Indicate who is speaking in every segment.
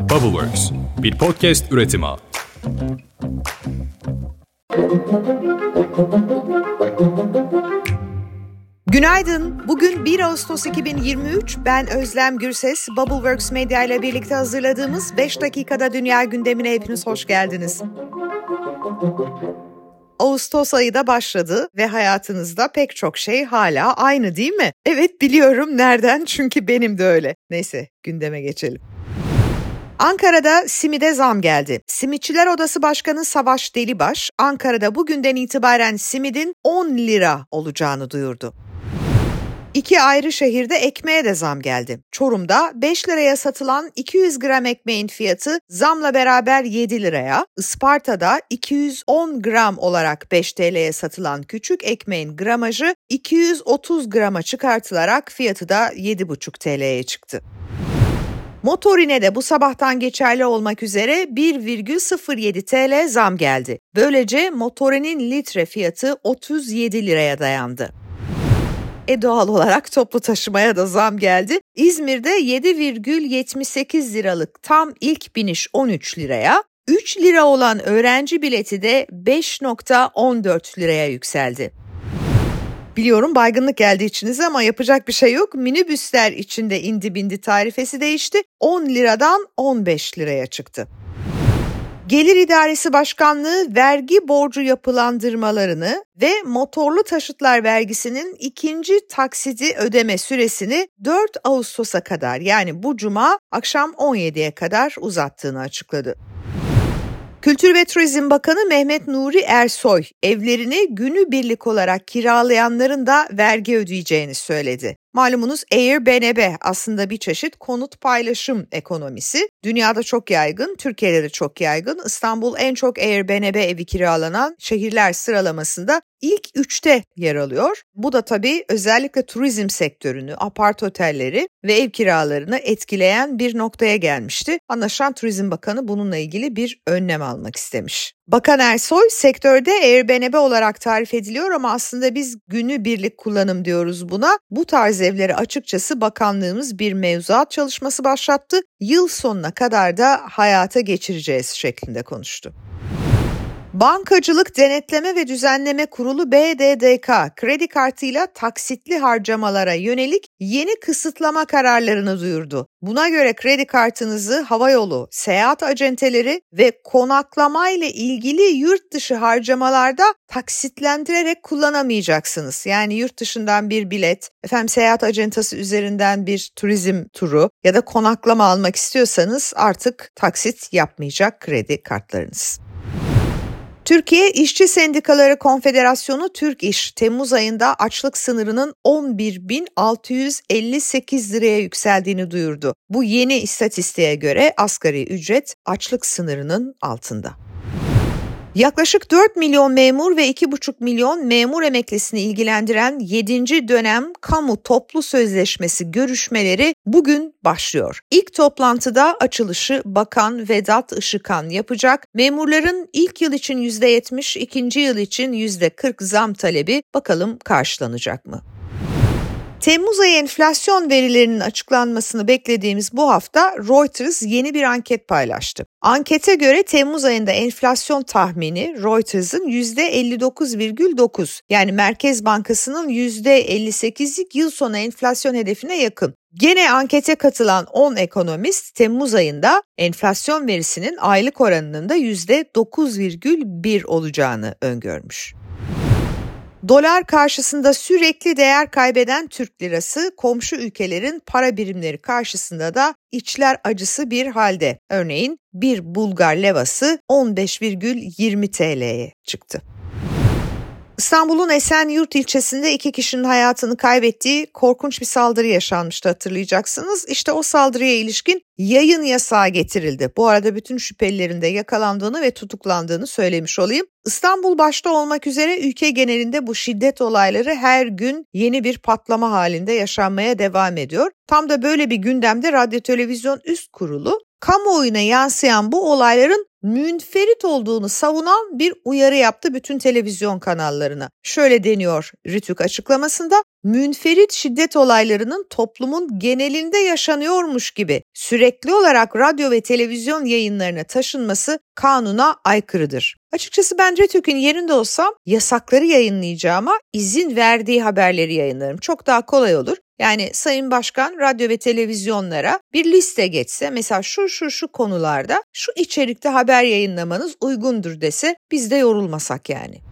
Speaker 1: Bubbleworks, bir podcast üretimi.
Speaker 2: Günaydın. Bugün 1 Ağustos 2023. Ben Özlem Gürses. Bubbleworks Medya ile birlikte hazırladığımız 5 dakikada dünya gündemine hepiniz hoş geldiniz. Ağustos ayı da başladı ve hayatınızda pek çok şey hala aynı değil mi? Evet biliyorum nereden çünkü benim de öyle. Neyse gündeme geçelim. Ankara'da simide zam geldi. Simitçiler Odası Başkanı Savaş Delibaş, Ankara'da bugünden itibaren simidin 10 lira olacağını duyurdu. İki ayrı şehirde ekmeğe de zam geldi. Çorum'da 5 liraya satılan 200 gram ekmeğin fiyatı zamla beraber 7 liraya, Isparta'da 210 gram olarak 5 TL'ye satılan küçük ekmeğin gramajı 230 grama çıkartılarak fiyatı da 7,5 TL'ye çıktı. Motorine de bu sabahtan geçerli olmak üzere 1,07 TL zam geldi. Böylece motorinin litre fiyatı 37 liraya dayandı. E doğal olarak toplu taşımaya da zam geldi. İzmir'de 7,78 liralık tam ilk biniş 13 liraya, 3 lira olan öğrenci bileti de 5.14 liraya yükseldi. Biliyorum baygınlık geldi içinize ama yapacak bir şey yok. Minibüsler içinde indi bindi tarifesi değişti. 10 liradan 15 liraya çıktı. Gelir İdaresi Başkanlığı vergi borcu yapılandırmalarını ve motorlu taşıtlar vergisinin ikinci taksidi ödeme süresini 4 Ağustos'a kadar yani bu cuma akşam 17'ye kadar uzattığını açıkladı. Kültür ve Turizm Bakanı Mehmet Nuri Ersoy evlerini günübirlik olarak kiralayanların da vergi ödeyeceğini söyledi. Malumunuz Airbnb aslında bir çeşit konut paylaşım ekonomisi. Dünyada çok yaygın, Türkiye'de de çok yaygın. İstanbul en çok Airbnb evi kiralanan şehirler sıralamasında ilk üçte yer alıyor. Bu da tabii özellikle turizm sektörünü, apart otelleri ve ev kiralarını etkileyen bir noktaya gelmişti. Anlaşılan Turizm Bakanı bununla ilgili bir önlem almak istemiş. Bakan Ersoy sektörde Airbnb olarak tarif ediliyor ama aslında biz günü birlik kullanım diyoruz buna. Bu tarz evleri açıkçası bakanlığımız bir mevzuat çalışması başlattı. Yıl sonuna kadar da hayata geçireceğiz şeklinde konuştu. Bankacılık Denetleme ve Düzenleme Kurulu BDDK kredi kartıyla taksitli harcamalara yönelik yeni kısıtlama kararlarını duyurdu. Buna göre kredi kartınızı havayolu, seyahat acenteleri ve konaklama ile ilgili yurt dışı harcamalarda taksitlendirerek kullanamayacaksınız. Yani yurt dışından bir bilet, efendim seyahat acentası üzerinden bir turizm turu ya da konaklama almak istiyorsanız artık taksit yapmayacak kredi kartlarınız. Türkiye İşçi Sendikaları Konfederasyonu Türk İş Temmuz ayında açlık sınırının 11.658 liraya yükseldiğini duyurdu. Bu yeni istatistiğe göre asgari ücret açlık sınırının altında. Yaklaşık 4 milyon memur ve 2,5 milyon memur emeklisini ilgilendiren 7. dönem kamu toplu sözleşmesi görüşmeleri bugün başlıyor. İlk toplantıda açılışı Bakan Vedat Işıkan yapacak. Memurların ilk yıl için %70, ikinci yıl için %40 zam talebi bakalım karşılanacak mı? Temmuz ayı enflasyon verilerinin açıklanmasını beklediğimiz bu hafta Reuters yeni bir anket paylaştı. Ankete göre Temmuz ayında enflasyon tahmini Reuters'ın %59,9 yani Merkez Bankası'nın %58'lik yıl sonu enflasyon hedefine yakın. Gene ankete katılan 10 ekonomist Temmuz ayında enflasyon verisinin aylık oranının da %9,1 olacağını öngörmüş. Dolar karşısında sürekli değer kaybeden Türk lirası komşu ülkelerin para birimleri karşısında da içler acısı bir halde. Örneğin bir Bulgar levası 15,20 TL'ye çıktı. İstanbul'un Esenyurt ilçesinde iki kişinin hayatını kaybettiği korkunç bir saldırı yaşanmıştı hatırlayacaksınız. İşte o saldırıya ilişkin yayın yasağı getirildi. Bu arada bütün şüphelilerin de yakalandığını ve tutuklandığını söylemiş olayım. İstanbul başta olmak üzere ülke genelinde bu şiddet olayları her gün yeni bir patlama halinde yaşanmaya devam ediyor. Tam da böyle bir gündemde Radyo Televizyon Üst Kurulu kamuoyuna yansıyan bu olayların münferit olduğunu savunan bir uyarı yaptı bütün televizyon kanallarına. Şöyle deniyor Rütük açıklamasında, münferit şiddet olaylarının toplumun genelinde yaşanıyormuş gibi sürekli olarak radyo ve televizyon yayınlarına taşınması kanuna aykırıdır. Açıkçası ben Rütük'ün yerinde olsam yasakları yayınlayacağıma izin verdiği haberleri yayınlarım. Çok daha kolay olur. Yani Sayın Başkan radyo ve televizyonlara bir liste geçse mesela şu şu şu konularda şu içerikte haber yayınlamanız uygundur dese biz de yorulmasak yani.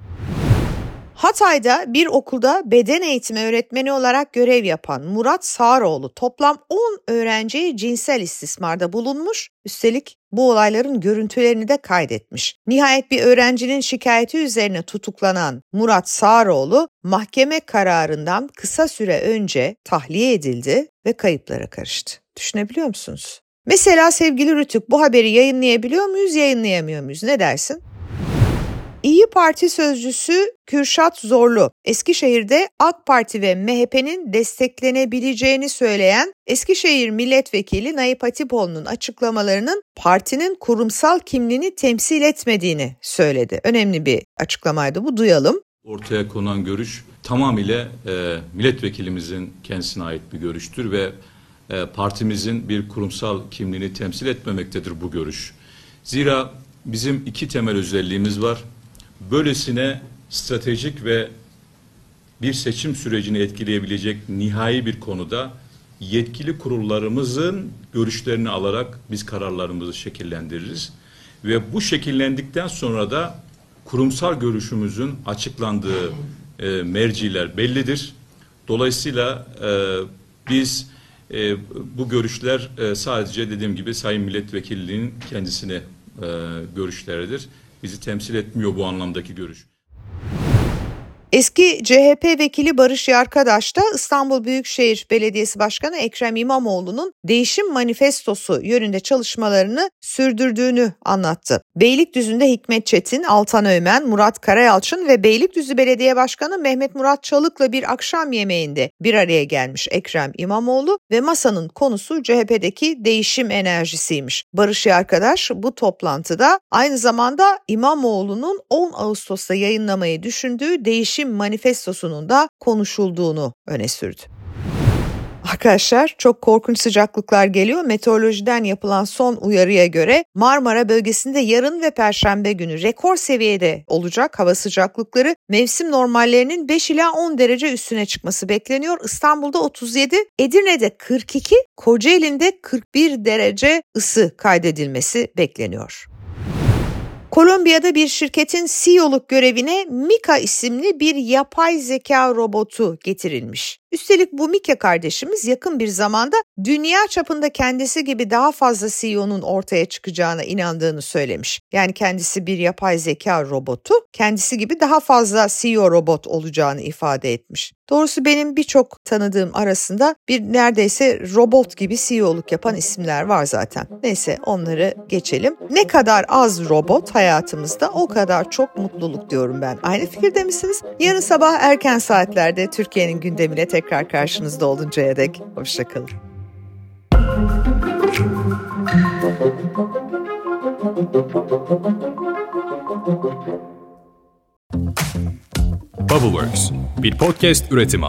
Speaker 2: Hatay'da bir okulda beden eğitimi öğretmeni olarak görev yapan Murat Sağroğlu toplam 10 öğrenciyi cinsel istismarda bulunmuş, üstelik bu olayların görüntülerini de kaydetmiş. Nihayet bir öğrencinin şikayeti üzerine tutuklanan Murat Sağroğlu mahkeme kararından kısa süre önce tahliye edildi ve kayıplara karıştı. Düşünebiliyor musunuz? Mesela sevgili Rütük bu haberi yayınlayabiliyor muyuz, yayınlayamıyor muyuz? Ne dersin? İyi Parti sözcüsü Kürşat Zorlu, Eskişehir'de AK Parti ve MHP'nin desteklenebileceğini söyleyen Eskişehir Milletvekili Naip Hatipoğlu'nun açıklamalarının partinin kurumsal kimliğini temsil etmediğini söyledi. Önemli bir açıklamaydı bu, duyalım.
Speaker 3: Ortaya konan görüş tamamıyla e, milletvekilimizin kendisine ait bir görüştür ve e, partimizin bir kurumsal kimliğini temsil etmemektedir bu görüş. Zira bizim iki temel özelliğimiz var böylesine stratejik ve bir seçim sürecini etkileyebilecek nihai bir konuda yetkili kurullarımızın görüşlerini alarak biz kararlarımızı şekillendiririz. Ve bu şekillendikten sonra da kurumsal görüşümüzün açıklandığı e, merciler bellidir. Dolayısıyla e, biz e, bu görüşler e, sadece dediğim gibi Sayın Milletvekilliğinin kendisine e, görüşleridir bizi temsil etmiyor bu anlamdaki görüş.
Speaker 2: Eski CHP vekili Barış Yarkadaş da İstanbul Büyükşehir Belediyesi Başkanı Ekrem İmamoğlu'nun değişim manifestosu yönünde çalışmalarını sürdürdüğünü anlattı. Beylikdüzü'nde Hikmet Çetin, Altan Ömen, Murat Karayalçın ve Beylikdüzü Belediye Başkanı Mehmet Murat Çalık'la bir akşam yemeğinde bir araya gelmiş Ekrem İmamoğlu ve masanın konusu CHP'deki değişim enerjisiymiş. Barış Yarkadaş bu toplantıda aynı zamanda İmamoğlu'nun 10 Ağustos'ta yayınlamayı düşündüğü değişim değişim manifestosunun da konuşulduğunu öne sürdü. Arkadaşlar çok korkunç sıcaklıklar geliyor. Meteorolojiden yapılan son uyarıya göre Marmara bölgesinde yarın ve perşembe günü rekor seviyede olacak hava sıcaklıkları. Mevsim normallerinin 5 ila 10 derece üstüne çıkması bekleniyor. İstanbul'da 37, Edirne'de 42, Kocaeli'nde 41 derece ısı kaydedilmesi bekleniyor. Kolombiya'da bir şirketin CEO'luk görevine Mika isimli bir yapay zeka robotu getirilmiş. Üstelik bu Mika kardeşimiz yakın bir zamanda dünya çapında kendisi gibi daha fazla CEO'nun ortaya çıkacağına inandığını söylemiş. Yani kendisi bir yapay zeka robotu, kendisi gibi daha fazla CEO robot olacağını ifade etmiş. Doğrusu benim birçok tanıdığım arasında bir neredeyse robot gibi CEO'luk yapan isimler var zaten. Neyse onları geçelim. Ne kadar az robot hayatımızda o kadar çok mutluluk diyorum ben. Aynı fikirde misiniz? Yarın sabah erken saatlerde Türkiye'nin gündemiyle tekrar karşınızda oluncaya dek hoşçakalın.
Speaker 1: Bubbleworks bir podcast üretimi.